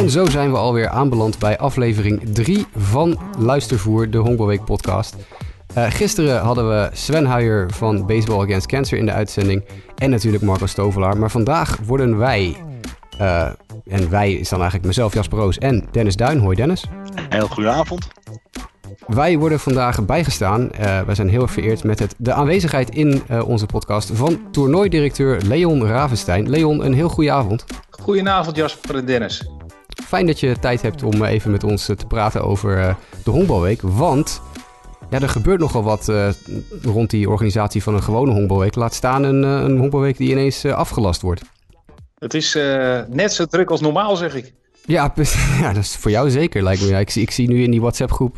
En zo zijn we alweer aanbeland bij aflevering 3 van Luistervoer, de Honkbalweek podcast. Uh, gisteren hadden we Sven Huijer van Baseball Against Cancer in de uitzending. En natuurlijk Marco Stovelaar. Maar vandaag worden wij, uh, en wij is dan eigenlijk mezelf, Jasper Roos en Dennis Duin. Hoi Dennis. Heel goedenavond. Wij worden vandaag bijgestaan. Uh, wij zijn heel erg vereerd met het, de aanwezigheid in uh, onze podcast van toernooidirecteur Leon Ravenstein. Leon, een heel goede avond. Goedenavond Jasper en Dennis. Fijn dat je tijd hebt om even met ons te praten over uh, de honkbalweek. Want ja, er gebeurt nogal wat rond die organisatie van een gewone honkbalweek. Laat staan een, een honkbalweek die ineens afgelast wordt. Het is net zo druk als normaal, zeg ik. Ja, ja, dat is voor jou zeker, lijkt me. Ja, ik, zie, ik zie nu in die WhatsApp-groep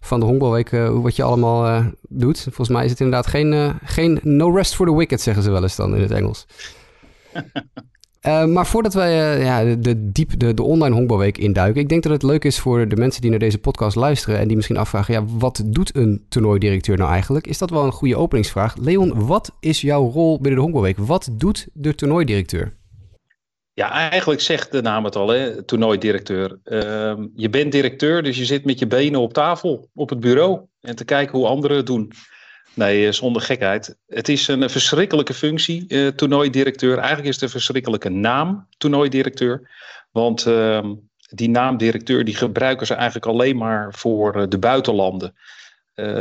van de Honkbalweek wat je allemaal doet. Volgens mij is het inderdaad geen, geen no rest for the wicked, zeggen ze wel eens dan in het Engels. maar voordat wij ja, de, de, diep de, de online honkbalweek induiken, ik denk dat het leuk is voor de mensen die naar deze podcast luisteren en die misschien afvragen, ja, wat doet een toernooidirecteur nou eigenlijk? Is dat wel een goede openingsvraag? Leon, wat is jouw rol binnen de honkbalweek? Wat doet de toernooidirecteur? Ja, eigenlijk zegt de naam het al, hè, toernooidirecteur. Uh, je bent directeur, dus je zit met je benen op tafel, op het bureau. En te kijken hoe anderen het doen. Nee, zonder gekheid. Het is een verschrikkelijke functie, uh, toernooidirecteur. Eigenlijk is het een verschrikkelijke naam, toernooidirecteur. Want uh, die naam directeur die gebruiken ze eigenlijk alleen maar voor uh, de buitenlanden.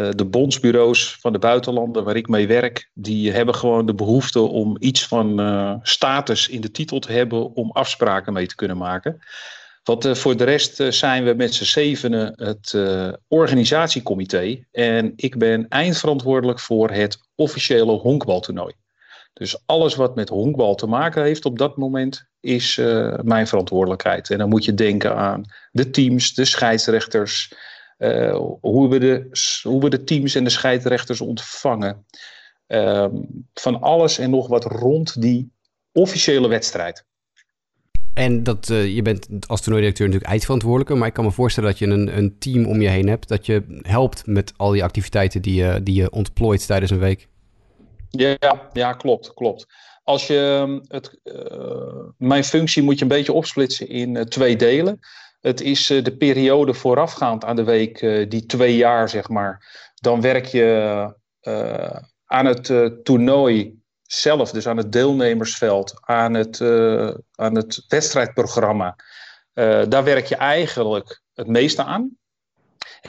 De bondsbureaus van de buitenlanden waar ik mee werk, die hebben gewoon de behoefte om iets van status in de titel te hebben om afspraken mee te kunnen maken. Want uh, voor de rest zijn we met z'n zevenen het organisatiecomité en ik ben eindverantwoordelijk voor het officiële honkbaltoernooi. Dus alles wat met honkbal te maken heeft op dat moment is mijn verantwoordelijkheid. En dan moet je denken aan de teams, de scheidsrechters, hoe, we de, hoe we de teams en de scheidsrechters ontvangen. Uh, van alles en nog wat rond die officiële wedstrijd. En dat, uh, je bent als toernooidirecteur natuurlijk eindverantwoordelijke, maar ik kan me voorstellen dat je een, een team om je heen hebt, dat je helpt met al die activiteiten die je, die je ontplooit tijdens een week. Ja, ja klopt, klopt. Als je ehm, het, uh, mijn functie moet je een beetje opsplitsen in uh, twee delen. Het is de periode voorafgaand aan de week, die twee jaar zeg maar. Dan werk je aan het toernooi zelf, dus aan het deelnemersveld, aan het, aan het wedstrijdprogramma. daar werk je eigenlijk het meeste aan.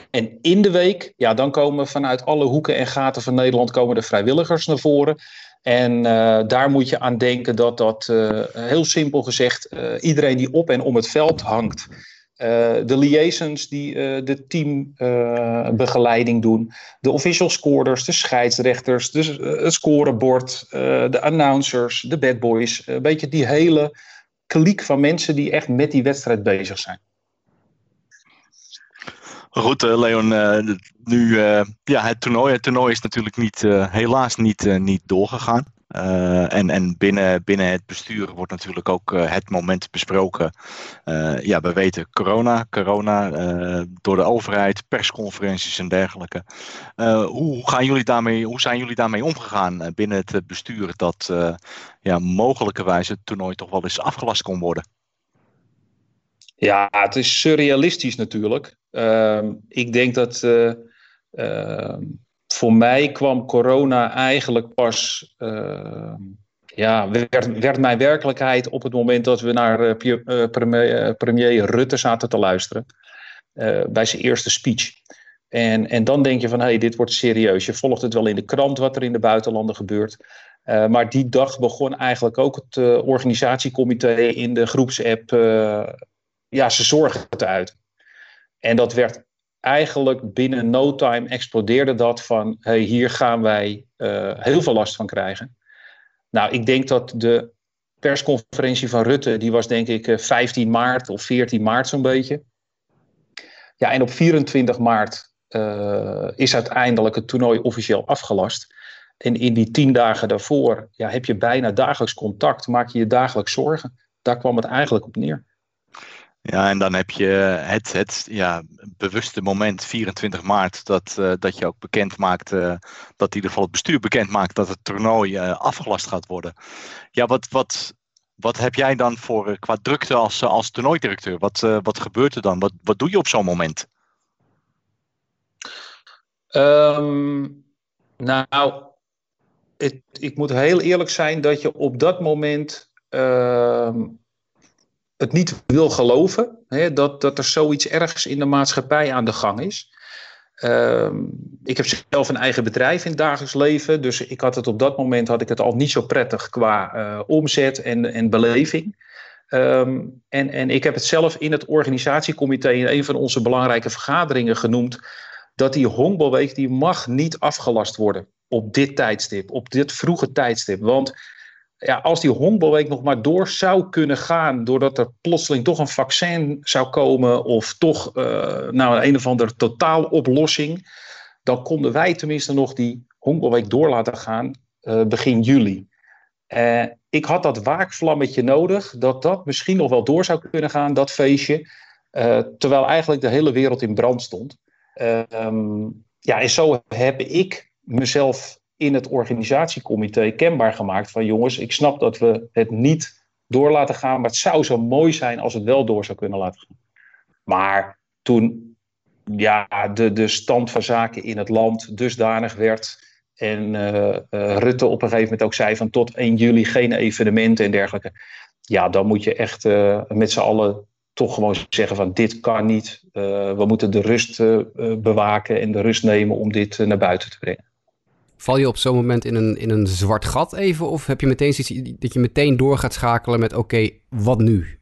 En in de week, ja, dan komen vanuit alle hoeken en gaten van Nederland komen de vrijwilligers naar voren. En daar moet je aan denken dat dat, heel simpel gezegd, iedereen die op en om het veld hangt, de liaisons die uh, de teambegeleiding uh, doen, de official scorers, de scheidsrechters, de, het scorebord, de announcers, de bad boys. Een beetje die hele kliek van mensen die echt met die wedstrijd bezig zijn. Goed, Leon. nu, ja, het toernooi, het toernooi is natuurlijk niet, helaas niet, niet doorgegaan. Uh, en en binnen, binnen het bestuur wordt natuurlijk ook uh, het moment besproken. Uh, ja, we weten corona, corona door de overheid, persconferenties en dergelijke. hoe, gaan jullie daarmee, hoe zijn jullie daarmee omgegaan binnen het bestuur dat ja, mogelijkerwijs het toernooi toch wel eens afgelast kon worden? Ja, het is surrealistisch natuurlijk. Ehm, ik denk dat ehm, voor mij kwam corona eigenlijk pas. Uh, ja, werd, werd mijn werkelijkheid op het moment dat we naar uh, premier, premier, Rutte zaten te luisteren. bij zijn eerste speech. En, en dan denk je van hé, hey, dit wordt serieus. Je volgt het wel in de krant wat er in de buitenlanden gebeurt. maar die dag begon eigenlijk ook het organisatiecomité in de groepsapp ja, zijn zorgen te uiten. En dat werd eigenlijk binnen no time explodeerde dat van hey, hier gaan wij uh, heel veel last van krijgen. Nou, ik denk dat de persconferentie van Rutte, die was denk ik 15 maart of 14 maart zo'n beetje. Ja, en op 24 maart uh, is uiteindelijk het toernooi officieel afgelast. En in die tien dagen daarvoor ja, heb je bijna dagelijks contact, maak je je dagelijks zorgen. Daar kwam het eigenlijk op neer. Ja, en dan heb je het, het ja, bewuste moment, 24 maart, dat, uh, dat je ook bekend maakt, uh, dat in ieder geval het bestuur bekend maakt dat het toernooi uh, afgelast gaat worden. Ja, wat, wat, wat heb jij dan voor qua drukte als, als toernooidirecteur? Wat, wat gebeurt er dan? Wat, wat doe je op zo'n moment? Um, nou, het, ik moet heel eerlijk zijn dat je op dat moment uh, het niet wil geloven. Hè, dat, dat er zoiets ergs in de maatschappij aan de gang is. Uh, ik heb zelf een eigen bedrijf in het dagelijks leven. Dus ik had het op dat moment had ik het al niet zo prettig qua uh, omzet en, en beleving. Um, en, en ik heb het zelf in het organisatiecomité in een van onze belangrijke vergaderingen genoemd. Dat die honkbalweek die mag niet afgelast worden op dit tijdstip, op dit vroege tijdstip. Want ja, als die honkbalweek nog maar door zou kunnen gaan, doordat er plotseling toch een vaccin zou komen of toch uh, nou, een of andere totaaloplossing, dan konden wij tenminste nog die honkbalweek door laten gaan uh, begin juli. Uh, ik had dat waakvlammetje nodig, dat dat misschien nog wel door zou kunnen gaan, dat feestje, terwijl eigenlijk de hele wereld in brand stond. Um, ja, en zo heb ik mezelf in het organisatiecomité kenbaar gemaakt van jongens, ik snap dat we het niet door laten gaan, maar het zou zo mooi zijn als het wel door zou kunnen laten gaan. Maar toen ja, de, de stand van zaken in het land dusdanig werd en uh, uh, Rutte op een gegeven moment ook zei van tot 1 juli geen evenementen en dergelijke. Ja, dan moet je echt uh, met z'n allen toch gewoon zeggen van dit kan niet. we moeten de rust bewaken en de rust nemen om dit naar buiten te brengen. Val je op zo'n moment in een, in een zwart gat even? Of heb je meteen zoiets dat je meteen door gaat schakelen met oké, wat nu?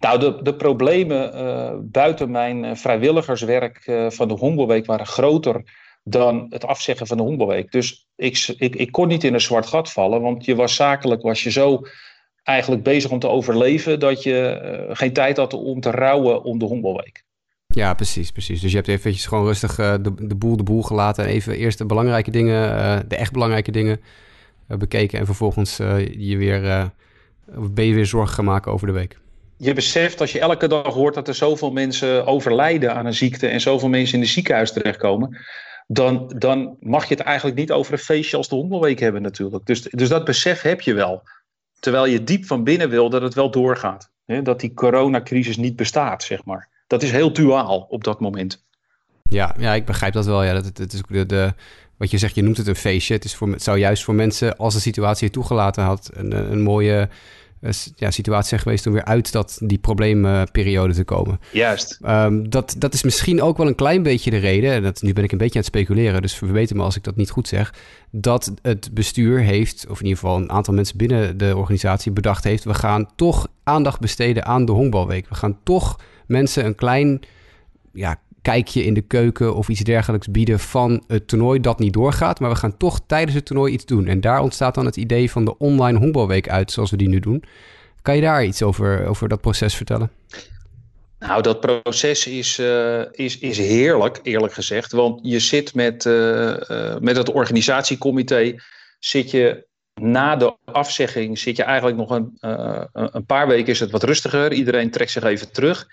Nou, de, de problemen uh, buiten mijn uh, vrijwilligerswerk uh, van de Hongerweek waren groter dan het afzeggen van de Hongerweek. Dus ik, ik, ik kon niet in een zwart gat vallen, want je was zakelijk was je zo eigenlijk bezig om te overleven dat je geen tijd had om te rouwen om de Hongerweek. Ja, precies, precies. Dus je hebt eventjes gewoon rustig uh, de, de boel de boel gelaten. En even eerst de belangrijke dingen, uh, de echt belangrijke dingen uh, bekeken. En vervolgens je weer, ben je weer zorgen gaan maken over de week. Je beseft als je elke dag hoort dat er zoveel mensen overlijden aan een ziekte. En zoveel mensen in de ziekenhuis terechtkomen. Dan, dan mag je het eigenlijk niet over een feestje als de Hongerweek hebben natuurlijk. Dus, dus dat besef heb je wel. Terwijl je diep van binnen wil dat het wel doorgaat. Hè? Dat die coronacrisis niet bestaat, zeg maar dat is heel duaal op dat moment. Ja, ja ik begrijp dat wel. Ja, dat, het is de, de, wat je zegt, je noemt het een feestje. Het, is voor, het zou juist voor mensen, als de situatie je toegelaten had, een, een mooie eh, ja, situatie zijn geweest om weer uit dat, die probleemperiode te komen. Juist. Um, dat, dat is misschien ook wel een klein beetje de reden, en dat, nu ben ik een beetje aan het speculeren, dus verbeter me als ik dat niet goed zeg, dat het bestuur heeft, of in ieder geval een aantal mensen binnen de organisatie bedacht heeft, we gaan toch aandacht besteden aan de honkbalweek. We gaan toch mensen een klein ja, kijkje in de keuken of iets dergelijks bieden van het toernooi dat niet doorgaat. Maar we gaan toch tijdens het toernooi iets doen. En daar ontstaat dan het idee van de online honkbalweek uit, zoals we die nu doen. Kan je daar iets over, over dat proces vertellen? Nou, dat proces is, uh, is, is heerlijk, eerlijk gezegd. Want je zit met, uh, uh, met het organisatiecomité, zit je na de afzegging, zit je eigenlijk nog een, een paar weken is het wat rustiger. Iedereen trekt zich even terug.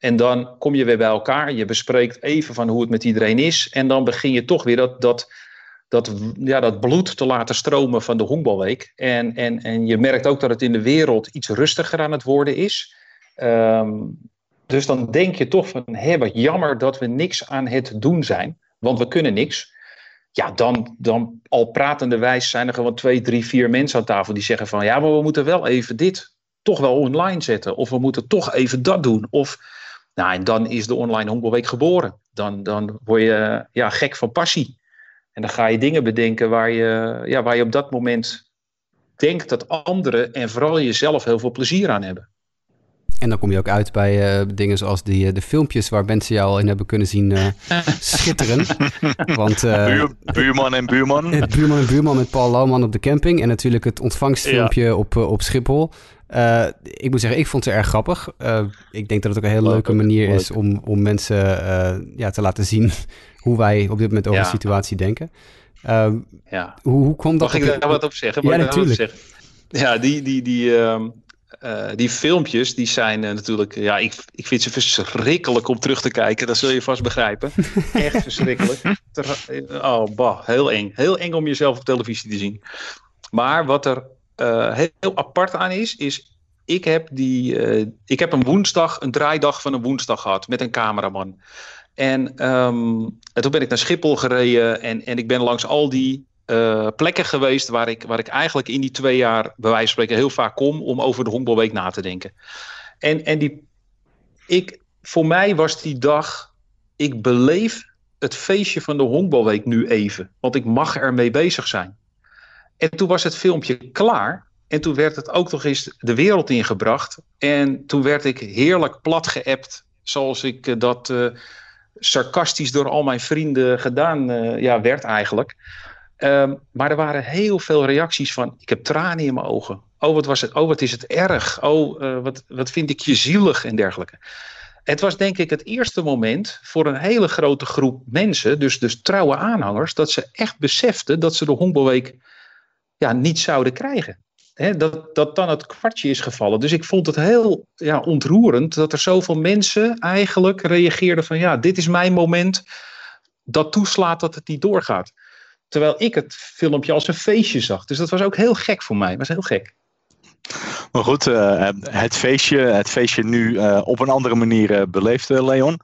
En dan kom je weer bij elkaar. Je bespreekt even van hoe het met iedereen is. En dan begin je toch weer dat, dat, dat, ja, dat bloed te laten stromen van de honkbalweek. En, en, en je merkt ook dat het in de wereld iets rustiger aan het worden is. Um, dus dan denk je toch van, hé, wat jammer dat we niks aan het doen zijn. Want we kunnen niks. Ja, dan, dan al pratende wijs zijn er gewoon twee, drie, vier mensen aan tafel die zeggen van, ja, maar we moeten wel even dit toch wel online zetten. Of we moeten toch even dat doen. Of nou, en dan is de online honkbalweek geboren. Dan, dan word je ja, gek van passie. En dan ga je dingen bedenken waar je, ja, waar je op dat moment denkt dat anderen en vooral jezelf heel veel plezier aan hebben. En dan kom je ook uit bij uh, dingen zoals die, uh, de filmpjes waar mensen jou al in hebben kunnen zien uh, schitteren. Want, Buur, buurman en buurman. Het buurman en buurman met Paul Lauwman op de camping. En natuurlijk het ontvangstfilmpje ja. op, op Schiphol. Uh, ik moet zeggen, ik vond ze erg grappig. Uh, ik denk dat het ook een hele leuk, leuke manier leuk. is om, om mensen uh, ja, te laten zien hoe wij op dit moment over ja. de situatie denken. ja. hoe, hoe kwam dat? Mag ik daar wat op zeggen? Ja, natuurlijk. Ja, die, die, die, uh, die filmpjes, die zijn natuurlijk... Ja, ik, ik vind ze verschrikkelijk om terug te kijken. Dat zul je vast begrijpen. Echt verschrikkelijk. Oh, bah, heel eng. Heel eng om jezelf op televisie te zien. Maar wat er uh, heel apart aan is, is ik heb, die, uh, ik heb een woensdag, een draaidag van een woensdag gehad met een cameraman. En, en toen ben ik naar Schiphol gereden en, en ik ben langs al die uh, plekken geweest waar ik, waar ik eigenlijk in die twee jaar, bij wijze van spreken, heel vaak kom om over de honkbalweek na te denken. En, en die, ik, voor mij was die dag, ik beleef het feestje van de honkbalweek nu even, want ik mag ermee bezig zijn. En toen was het filmpje klaar. En toen werd het ook nog eens de wereld ingebracht. En toen werd ik heerlijk plat geappt. Zoals ik uh, dat uh, sarcastisch door al mijn vrienden gedaan uh, ja, werd eigenlijk. Um, maar er waren heel veel reacties van... ik heb tranen in mijn ogen. Oh, wat, was het? oh wat is het erg. Oh, wat, wat vind ik je zielig en dergelijke. Het was denk ik het eerste moment voor een hele grote groep mensen... dus, dus trouwe aanhangers... dat ze echt beseften dat ze de honkbalweek ja, niet zouden krijgen. dat, dat dan het kwartje is gevallen. Dus ik vond het heel ja, ontroerend dat er zoveel mensen eigenlijk reageerden van ja, dit is mijn moment dat toeslaat dat het niet doorgaat. Terwijl ik het filmpje als een feestje zag. Dus dat was ook heel gek voor mij. Dat was heel gek. Maar goed, uh, het, feestje, het feestje nu uh, op een andere manier uh, beleefd, Leon.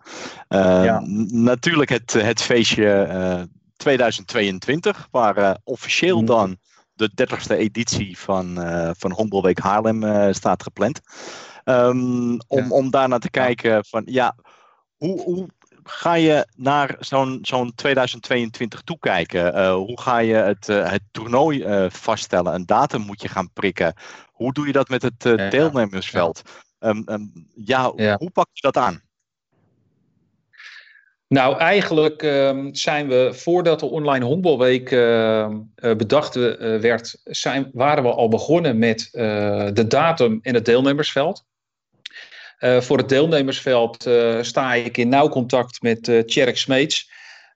Ja. Natuurlijk het, het feestje 2022, waar officieel mm. dan de 30ste editie van, uh, van Honkbalweek Haarlem uh, staat gepland. Um, om, ja. om daarna te kijken van ja, hoe, hoe ga je naar zo'n zo'n 2022 toekijken? Uh, hoe ga je het, het toernooi vaststellen? Een datum moet je gaan prikken. Hoe doe je dat met het deelnemersveld? Ja. Um, um, ja, hoe pak je dat aan? Nou, eigenlijk uh, zijn we voordat de online honkbalweek uh, bedacht uh, werd, zijn, waren we al begonnen met de datum en het deelnemersveld. voor het deelnemersveld sta ik in nauw contact met uh, Tjerk Smeets.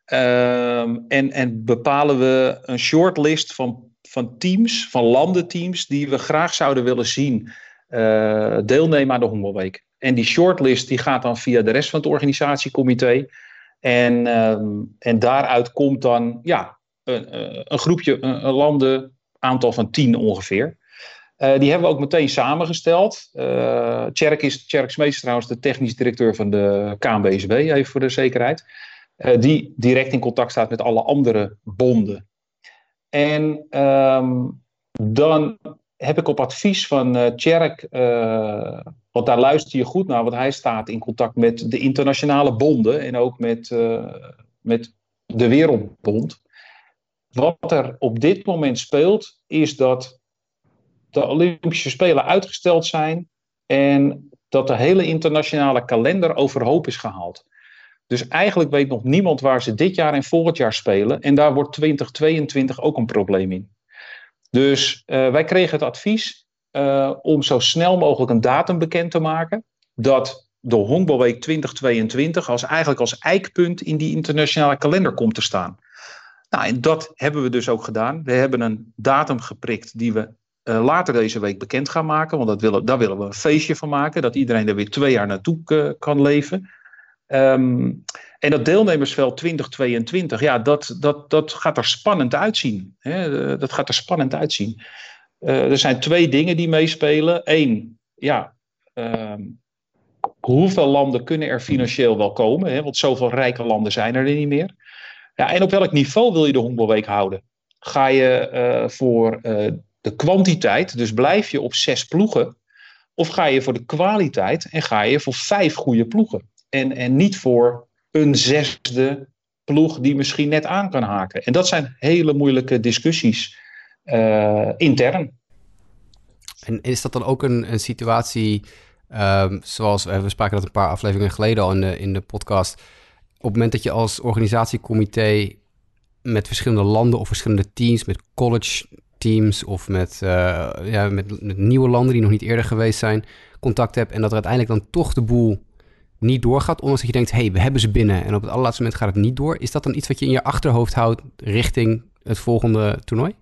Ehm, en, en bepalen we een shortlist van, van teams, van landenteams, die we graag zouden willen zien deelnemen aan de honkbalweek. En die shortlist die gaat dan via de rest van het organisatiecomité. En, um, en daaruit komt dan ja, een, eh, een groepje, een, een landen, aantal van tien ongeveer. Uh, die hebben we ook meteen samengesteld. Uh, Tjerk, is, Tjerk Smees trouwens de technisch directeur van de KNBSB, even voor de zekerheid. Die direct in contact staat met alle andere bonden. En um, dan heb ik op advies van uh, Tjerk, uh, want daar luister je goed naar, want hij staat in contact met de internationale bonden en ook met, uh, met de Wereldbond. Wat er op dit moment speelt, is dat de Olympische Spelen uitgesteld zijn en dat de hele internationale kalender overhoop is gehaald. Dus eigenlijk weet nog niemand waar ze dit jaar en volgend jaar spelen. En daar wordt 2022 ook een probleem in. Dus uh, wij kregen het advies uh, om zo snel mogelijk een datum bekend te maken. Dat de Honkbalweek 2022 als, eigenlijk als eikpunt in die internationale kalender komt te staan. Nou, en dat hebben we dus ook gedaan. We hebben een datum geprikt die we uh, later deze week bekend gaan maken. Want dat willen, daar willen we een feestje van maken. Dat iedereen er weer twee jaar naartoe kan leven. Um, en dat deelnemersveld 2022, ja, dat, dat, dat gaat er spannend uitzien. Hè? Dat gaat er spannend uitzien. Uh, er zijn twee dingen die meespelen. Eén, ja, um, hoeveel landen kunnen er financieel wel komen? Hè? Want zoveel rijke landen zijn er niet meer. Ja, en op welk niveau wil je de honkbalweek houden? Ga je uh, voor de kwantiteit, dus blijf je op zes ploegen? Of ga je voor de kwaliteit en ga je voor vijf goede ploegen? En, en niet voor een zesde ploeg die misschien net aan kan haken. En dat zijn hele moeilijke discussies uh, intern. En is dat dan ook een, een situatie, um, zoals we spraken dat een paar afleveringen geleden al in de, in de podcast. Op het moment dat je als organisatiecomité met verschillende landen of verschillende teams, met college teams of met, uh, ja, met nieuwe landen die nog niet eerder geweest zijn, contact hebt en dat er uiteindelijk dan toch de boel niet doorgaat, ondanks dat je denkt, hé, hey, we hebben ze binnen en op het allerlaatste moment gaat het niet door. Is dat dan iets wat je in je achterhoofd houdt richting het volgende toernooi?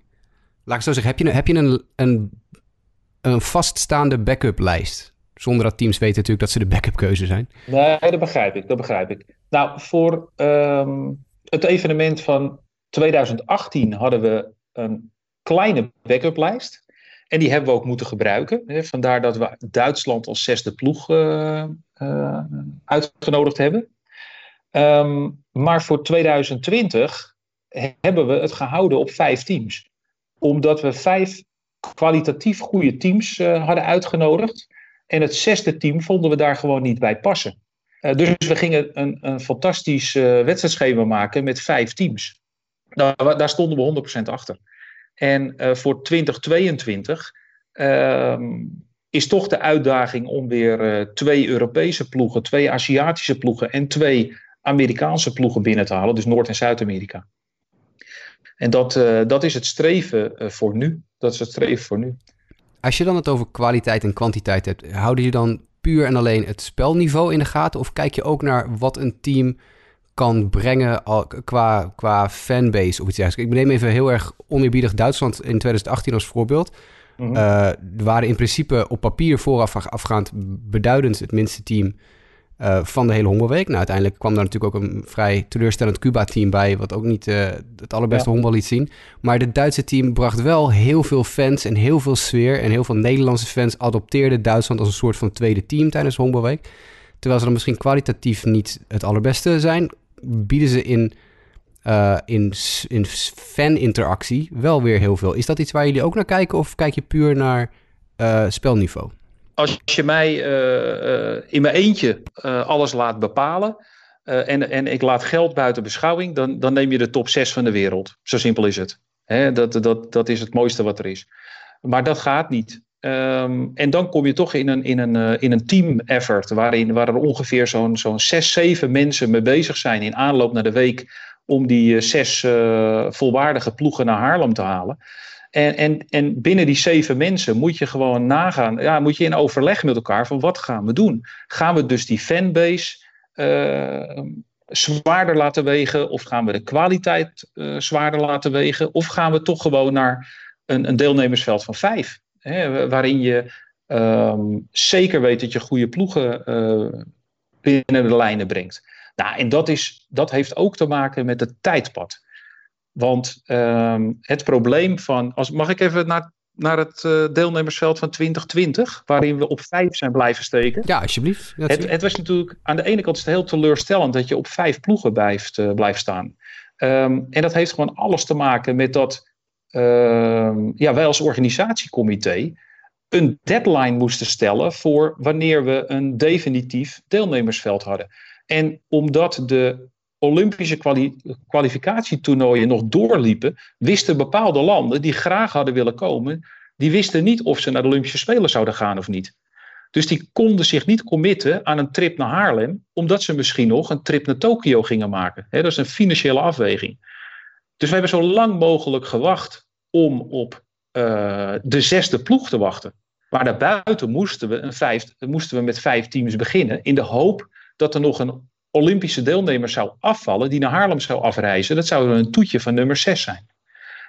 Laat ik zo zeggen, heb je, heb je een, een, een vaststaande backup lijst? Zonder dat teams weten natuurlijk dat ze de backup keuze zijn. Nee, dat begrijp ik, dat begrijp ik. Nou, voor um, het evenement van 2018 hadden we een kleine backup lijst. En die hebben we ook moeten gebruiken. Vandaar dat we Duitsland als zesde ploeg uh, uh, uitgenodigd hebben. Um, maar voor 2020 hebben we het gehouden op vijf teams. Omdat we vijf kwalitatief goede teams uh, hadden uitgenodigd. En het zesde team vonden we daar gewoon niet bij passen. dus we gingen een, een fantastisch wedstrijdschema maken met vijf teams. Daar, daar stonden we 100% achter. En voor 2022 uh, is toch de uitdaging om weer uh, twee Europese ploegen, twee Aziatische ploegen en twee Amerikaanse ploegen binnen te halen, dus Noord- en Zuid-Amerika. En dat, uh, dat is het streven voor nu. Dat is het streven voor nu. Als je dan het over kwaliteit en kwantiteit hebt, houden je dan puur en alleen het spelniveau in de gaten? Of kijk je ook naar wat een team kan brengen qua, qua fanbase of iets dergelijks. Ik neem even heel erg oneerbiedig Duitsland in 2018 als voorbeeld. Mm -hmm. waren in principe op papier vooraf afgaand beduidend het minste team uh, van de hele Hongerweek. Nou, uiteindelijk kwam daar natuurlijk ook een vrij teleurstellend Cuba-team bij, wat ook niet uh, het allerbeste ja. honkbal liet zien. Maar het Duitse team bracht wel heel veel fans en heel veel sfeer. En heel veel Nederlandse fans adopteerden Duitsland als een soort van tweede team tijdens Hongerweek. Terwijl ze dan misschien kwalitatief niet het allerbeste zijn, bieden ze in, uh, in, in fan-interactie wel weer heel veel. Is dat iets waar jullie ook naar kijken of kijk je puur naar uh, spelniveau? Als je mij uh, in mijn eentje alles laat bepalen en, en ik laat geld buiten beschouwing, dan, dan neem je de top 6 van de wereld. Zo simpel is het. Hè, dat, dat, dat is het mooiste wat er is. Maar dat gaat niet. Um, en dan kom je toch in een, in een, in een team effort, waarin, waar er ongeveer zo'n zo'n zes, zeven mensen mee bezig zijn in aanloop naar de week om die uh, zes uh, volwaardige ploegen naar Haarlem te halen. En, en, en binnen die zeven mensen moet je gewoon nagaan, ja, moet je in overleg met elkaar van wat gaan we doen? Gaan we dus die fanbase zwaarder laten wegen of gaan we de kwaliteit zwaarder laten wegen of gaan we toch gewoon naar een, een deelnemersveld van vijf? Hè, waarin je um, zeker weet dat je goede ploegen binnen de lijnen brengt. Nou, en dat, is, dat heeft ook te maken met het tijdpad. Want um, het probleem van. Als, mag ik even naar, naar het uh, deelnemersveld van 2020, waarin we op vijf zijn blijven steken? Ja, alsjeblieft. Het, het, was natuurlijk. Aan de ene kant is het heel teleurstellend dat je op vijf ploegen blijft, uh, blijft staan. Um, en dat heeft gewoon alles te maken met dat uh, ja, wij als organisatiecomité een deadline moesten stellen voor wanneer we een definitief deelnemersveld hadden. En omdat de Olympische kwali kwalificatietoernooien nog doorliepen, wisten bepaalde landen die graag hadden willen komen, die wisten niet of ze naar de Olympische Spelen zouden gaan of niet. Dus die konden zich niet committen aan een trip naar Haarlem, omdat ze misschien nog een trip naar Tokio gingen maken. Dat is een financiële afweging. Dus we hebben zo lang mogelijk gewacht om op uh, de zesde ploeg te wachten. Maar daarbuiten moesten we, een moesten we met vijf teams beginnen. In de hoop dat er nog een Olympische deelnemer zou afvallen. die naar Haarlem zou afreizen. Dat zou een toetje van nummer zes zijn.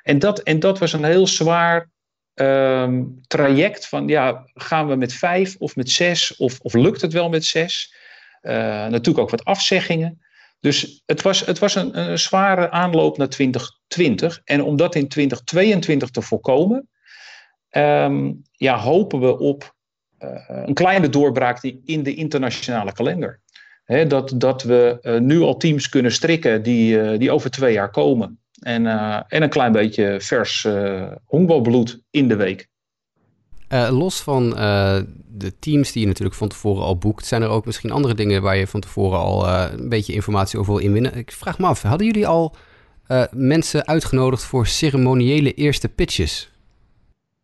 En dat, en dat was een heel zwaar um, traject. Van ja, gaan we met vijf of met zes? Of, of lukt het wel met zes? Uh, natuurlijk ook wat afzeggingen. Dus het was, het was een, zware aanloop naar 2020. En om dat in 2022 te voorkomen, um, ja, hopen we op uh, een kleine doorbraak in de internationale kalender. He, dat, dat we uh, nu al teams kunnen strikken die, uh, die over twee jaar komen. En, en een klein beetje vers honkbalbloed in de week. Los van de teams die je natuurlijk van tevoren al boekt, zijn er ook misschien andere dingen waar je van tevoren al een beetje informatie over wil inwinnen. Ik vraag me af, hadden jullie al mensen uitgenodigd voor ceremoniële eerste pitches?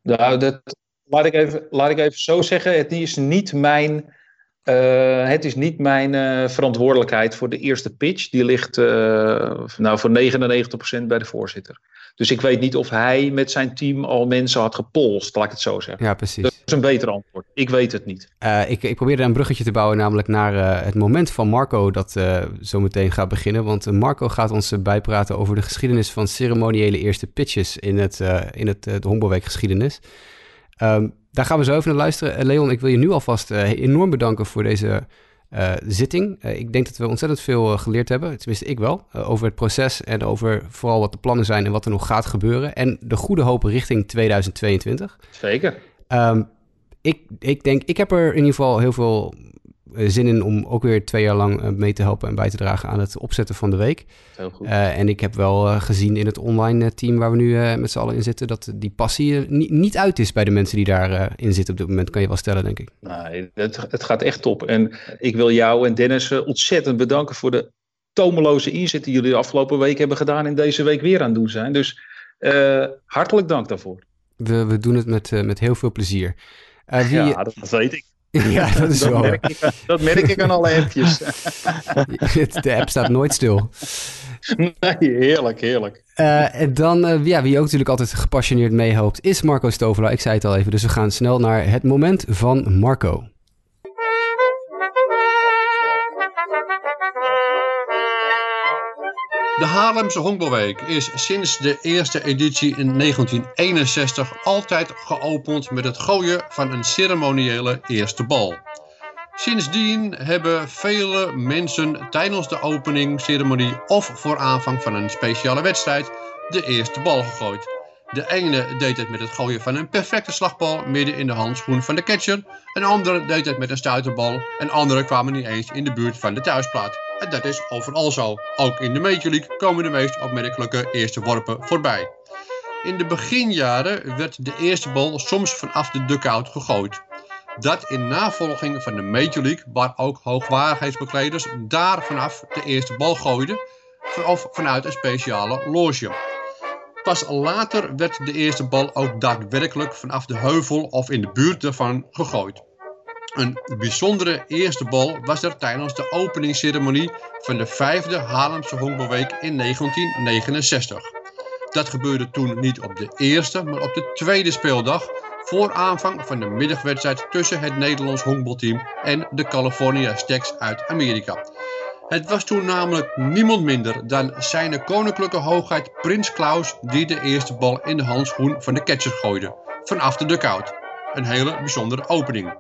Nou, dat, laat, ik even, laat ik even zo zeggen, het is niet mijn, het is niet mijn verantwoordelijkheid voor de eerste pitch. Die ligt nou, voor 99% bij de voorzitter. Dus ik weet niet of hij met zijn team al mensen had gepolst, laat ik het zo zeggen. Ja, precies. Dat is een beter antwoord. Ik weet het niet. Uh, ik, ik probeerde een bruggetje te bouwen, namelijk naar uh, het moment van Marco dat uh, zo meteen gaat beginnen. Want Marco gaat ons bijpraten over de geschiedenis van ceremoniële eerste pitches in, het, in het, de geschiedenis. Um, daar gaan we zo even naar luisteren. Leon, ik wil je nu alvast enorm bedanken voor deze zitting. ik denk dat we ontzettend veel geleerd hebben, tenminste ik wel, over het proces en over vooral wat de plannen zijn en wat er nog gaat gebeuren. En de goede hoop richting 2022. Zeker. Ehm, ik, ik denk, ik heb er in ieder geval heel veel eh, zin in om ook weer twee jaar lang eh, mee te helpen en bij te dragen aan het opzetten van de week. Heel goed. Uh, en ik heb wel uh, gezien in het online team waar we nu uh, met z'n allen in zitten, dat die passie niet, niet uit is bij de mensen die daarin in zitten op dit moment, kan je wel stellen, denk ik. Nee, het, het gaat echt top. En ik wil jou en Dennis ontzettend bedanken voor de tomeloze inzet die jullie de afgelopen week hebben gedaan en deze week weer aan het doen zijn. Dus hartelijk dank daarvoor. We, we doen het met, met heel veel plezier. Wie... Ja, dat weet ik. Ja, dat is dat wel. Merk ik, dat merk ik aan alle appjes. De app staat nooit stil. Nee, heerlijk, heerlijk. Uh, en dan, uh, ja, wie ook natuurlijk altijd gepassioneerd meehoopt, is Marco Stovela. Ik zei het al even, dus we gaan snel naar het moment van Marco. De Haarlemse Honkbalweek is sinds de eerste editie in 1961 altijd geopend met het gooien van een ceremoniële eerste bal. Sindsdien hebben vele mensen tijdens de openingsceremonie of voor aanvang van een speciale wedstrijd de eerste bal gegooid. De ene deed het met het gooien van een perfecte slagbal midden in de handschoen van de catcher. Een andere deed het met een stuiterbal en anderen kwamen niet eens in de buurt van de thuisplaat. En dat is overal zo. Ook in de Major League komen de meest opmerkelijke eerste worpen voorbij. In de beginjaren werd de eerste bal soms vanaf de dugout gegooid. Dat in navolging van de Major League, waar ook hoogwaardigheidsbekleders daar vanaf de eerste bal gooiden, of vanuit een speciale loge. Pas later werd de eerste bal ook daadwerkelijk vanaf de heuvel of in de buurt ervan gegooid. Een bijzondere eerste bal was er tijdens de openingsceremonie van de vijfde Haarlemse Honkbalweek in 1969. Dat gebeurde toen niet op de eerste, maar op de tweede speeldag voor aanvang van de middagwedstrijd tussen het Nederlands honkbalteam en de California Stacks uit Amerika. Het was toen namelijk niemand minder dan zijn koninklijke hoogheid Prins Klaus die de eerste bal in de handschoen van de catcher gooide, vanaf de dugout. Een hele bijzondere opening.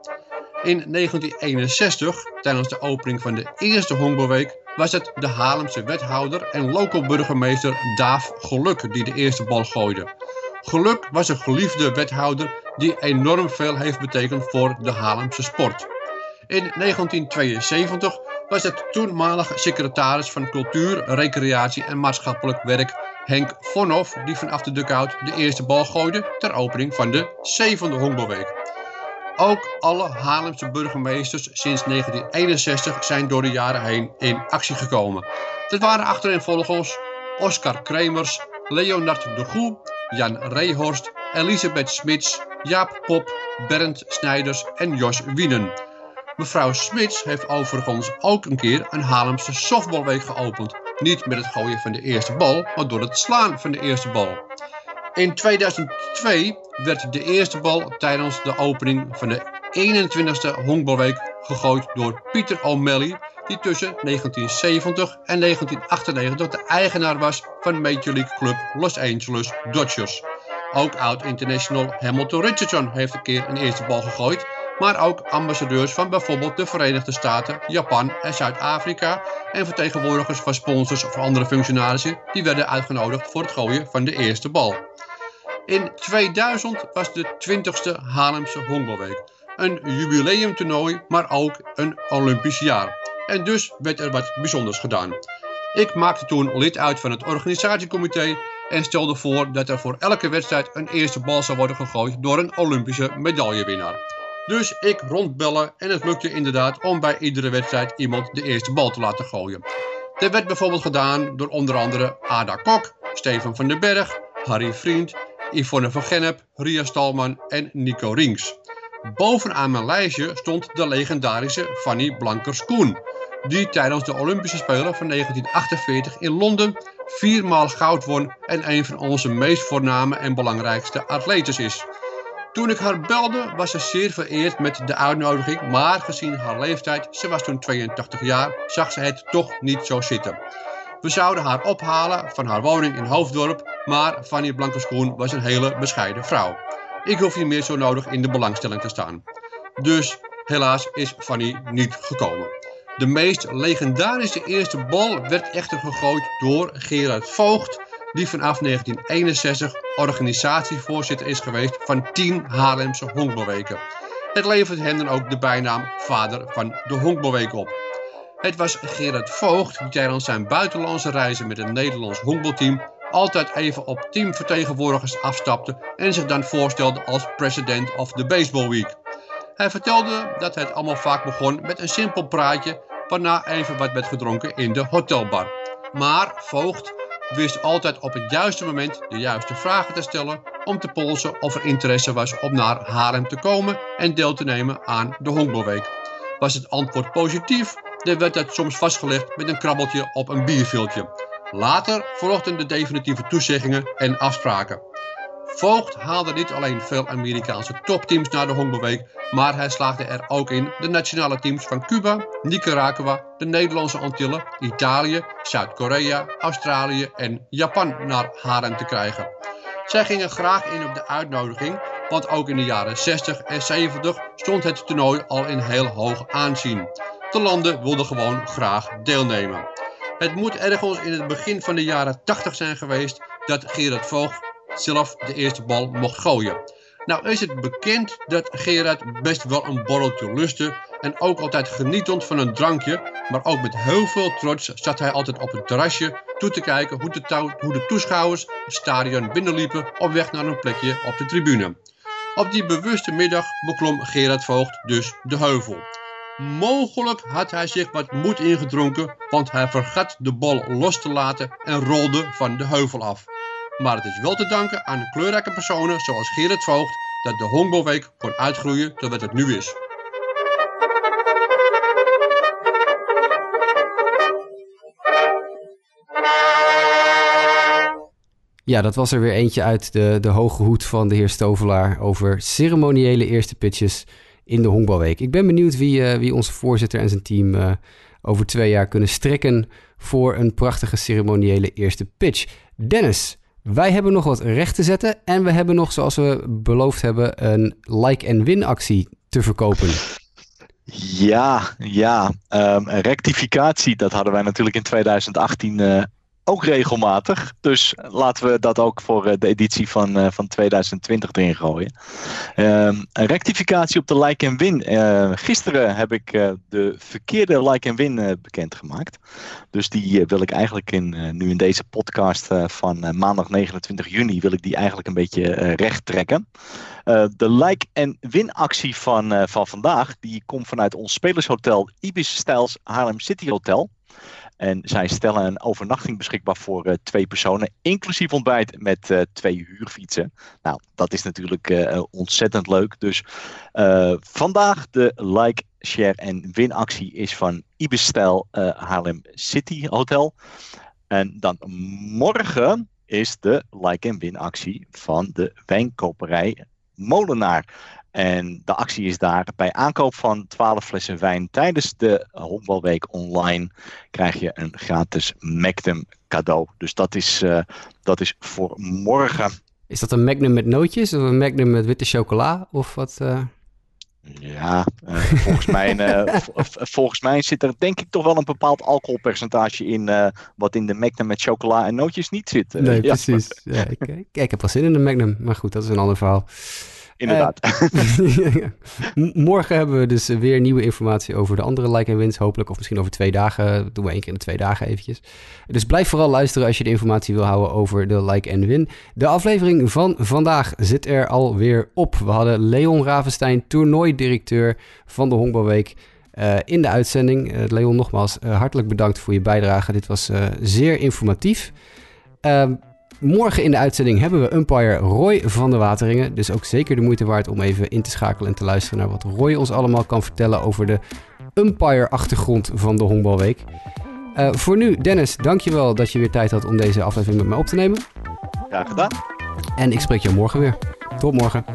In 1961, tijdens de opening van de eerste honkbalweek, was het de Haarlemse wethouder en local burgemeester Daaf Geluk die de eerste bal gooide. Geluk was een geliefde wethouder die enorm veel heeft betekend voor de Haarlemse sport. In 1972 was het toenmalig secretaris van Cultuur, Recreatie en Maatschappelijk Werk Henk Vonhoff die vanaf de dugout de eerste bal gooide ter opening van de zevende honkbalweek. Ook alle Haarlemse burgemeesters sinds 1961 zijn door de jaren heen in actie gekomen. Dat waren achtereenvolgens Oscar Kremers, Leonard de Goe, Jan Reehorst, Elisabeth Smits, Jaap Pop, Bernd Snijders en Jos Wienen. Mevrouw Smits heeft overigens ook een keer een Haarlemse softballweek geopend. Niet met het gooien van de eerste bal, maar door het slaan van de eerste bal. In 2002 werd de eerste bal tijdens de opening van de 21ste honkbalweek gegooid door Pieter O'Malley, die tussen 1970 en 1998 de eigenaar was van Major League Club Los Angeles Dodgers. Ook oud-international Hamilton Richardson heeft een keer een eerste bal gegooid, maar ook ambassadeurs van bijvoorbeeld de Verenigde Staten, Japan en Zuid-Afrika en vertegenwoordigers van sponsors of andere functionarissen die werden uitgenodigd voor het gooien van de eerste bal. In 2000 was de 20ste Haarlemse Honkbalweek. Een jubileumtoernooi, maar ook een Olympisch jaar. En dus werd er wat bijzonders gedaan. Ik maakte toen lid uit van het organisatiecomité en stelde voor dat er voor elke wedstrijd een eerste bal zou worden gegooid door een Olympische medaillewinnaar. Dus ik rondbellen en het lukte inderdaad om bij iedere wedstrijd iemand de eerste bal te laten gooien. Dit werd bijvoorbeeld gedaan door onder andere Ada Kok, Steven van den Berg, Harry Vriend Yvonne van Gennep, Ria Stalman en Nico Rings. Bovenaan mijn lijstje stond de legendarische Fanny Blankers-Koen, die tijdens de Olympische Spelen van 1948 in Londen viermaal goud won en een van onze meest voorname en belangrijkste atletes is. Toen ik haar belde was ze zeer vereerd met de uitnodiging, maar gezien haar leeftijd, ze was toen 82 jaar, zag ze het toch niet zo zitten. We zouden haar ophalen van haar woning in Hoofddorp, maar Fanny Blankenskoen was een hele bescheiden vrouw. Ik hoef hier meer zo nodig in de belangstelling te staan. Dus helaas is Fanny niet gekomen. De meest legendarische eerste bal werd echter gegooid door Gerard Voogd, die vanaf 1961 organisatievoorzitter is geweest van 10 Haarlemse honkbalweken. Het levert hem dan ook de bijnaam vader van de honkbalweek op. Het was Gerard Voogd die tijdens zijn buitenlandse reizen met het Nederlands honkbalteam altijd even op teamvertegenwoordigers afstapte en zich dan voorstelde als president of the Baseball Week. Hij vertelde dat het allemaal vaak begon met een simpel praatje, waarna even wat werd gedronken in de hotelbar. Maar Voogd wist altijd op het juiste moment de juiste vragen te stellen om te polsen of er interesse was om naar Haarlem te komen en deel te nemen aan de Honkbalweek. Was het antwoord positief, dan werd het soms vastgelegd met een krabbeltje op een bierviltje. Later volgden de definitieve toezeggingen en afspraken. Voogd haalde niet alleen veel Amerikaanse topteams naar de honkbalweek, maar hij slaagde er ook in de nationale teams van Cuba, Nicaragua, de Nederlandse Antillen, Italië, Zuid-Korea, Australië en Japan naar Haren te krijgen. Zij gingen graag in op de uitnodiging, want ook in de jaren 60 en 70 stond het toernooi al in heel hoog aanzien. De landen wilden gewoon graag deelnemen. Het moet ergens in het begin van de jaren 80 zijn geweest dat Gerard Voogd zelf de eerste bal mocht gooien. Nou is het bekend dat Gerard best wel een borreltje lustte en ook altijd genietend van een drankje, maar ook met heel veel trots zat hij altijd op het terrasje toe te kijken hoe de, hoe de toeschouwers het stadion binnenliepen op weg naar een plekje op de tribune. Op die bewuste middag beklom Gerard Voogd dus de heuvel. Mogelijk had hij zich wat moed ingedronken, want hij vergat de bal los te laten en rolde van de heuvel af. Maar het is wel te danken aan kleurrijke personen zoals Gerrit Voogd dat de honkbalweek kon uitgroeien tot wat het nu is. Ja, dat was er weer eentje uit de, de hoge hoed van de heer Stovelaar over ceremoniële eerste pitches in de honkbalweek. Ik ben benieuwd wie, uh, wie onze voorzitter en zijn team uh, over twee jaar kunnen strekken voor een prachtige ceremoniële eerste pitch. Dennis, wij hebben nog wat recht te zetten en we hebben nog, zoals we beloofd hebben, een like-and-win actie te verkopen. Ja, ja. Um, rectificatie, dat hadden wij natuurlijk in 2018 uh, ook regelmatig. Dus laten we dat ook voor eh, de editie van, uh, van 2020 erin gooien. Uh, een rectificatie op de like en win. Uh, gisteren heb ik de verkeerde like en win bekendgemaakt. Dus die wil ik eigenlijk in, nu in deze podcast van maandag 29 juni wil ik die eigenlijk een beetje recht trekken. de like en win actie van, van vandaag die komt vanuit ons spelershotel Ibis Styles Haarlem City Hotel. En zij stellen een overnachting beschikbaar voor uh, twee personen, inclusief ontbijt met uh, twee huurfietsen. Nou, dat is natuurlijk uh, ontzettend leuk. Dus vandaag de like, share en win actie is van Ibis Stijl Haarlem City Hotel. En dan morgen is de like en win actie van de wijnkoperij Molenaar. En de actie is daar bij aankoop van 12 flessen wijn tijdens de Honkbalweek online krijg je een gratis Magnum cadeau. Dus dat is, uh, dat is voor morgen. Is dat een Magnum met nootjes of een Magnum met witte chocola of wat? Uh... Ja, uh, volgens, mij, volgens mij zit er denk ik toch wel een bepaald alcoholpercentage in wat in de Magnum met chocola en nootjes niet zit. nee, precies. Ja, ik, ik, ik heb wel zin in de Magnum, maar goed, dat is een ander verhaal inderdaad. Uh, morgen hebben we dus weer nieuwe informatie over de andere like en wins. Hopelijk, of misschien over twee dagen. Doen we één keer in de twee dagen eventjes. Dus blijf vooral luisteren als je de informatie wil houden over de like en win. De aflevering van vandaag zit er alweer op. We hadden Leon Ravenstein, toernooidirecteur van de Honkbalweek. Uh, in de uitzending. Uh, Leon, nogmaals hartelijk bedankt voor je bijdrage. Dit was zeer informatief. Morgen in de uitzending hebben we umpire Roy van de Wateringen. Dus ook zeker de moeite waard om even in te schakelen en te luisteren naar wat Roy ons allemaal kan vertellen over de umpire-achtergrond van de Honkbalweek. Uh, voor nu, Dennis, dankjewel dat je weer tijd had om deze aflevering met mij op te nemen. Graag gedaan. En ik spreek je morgen weer. Tot morgen.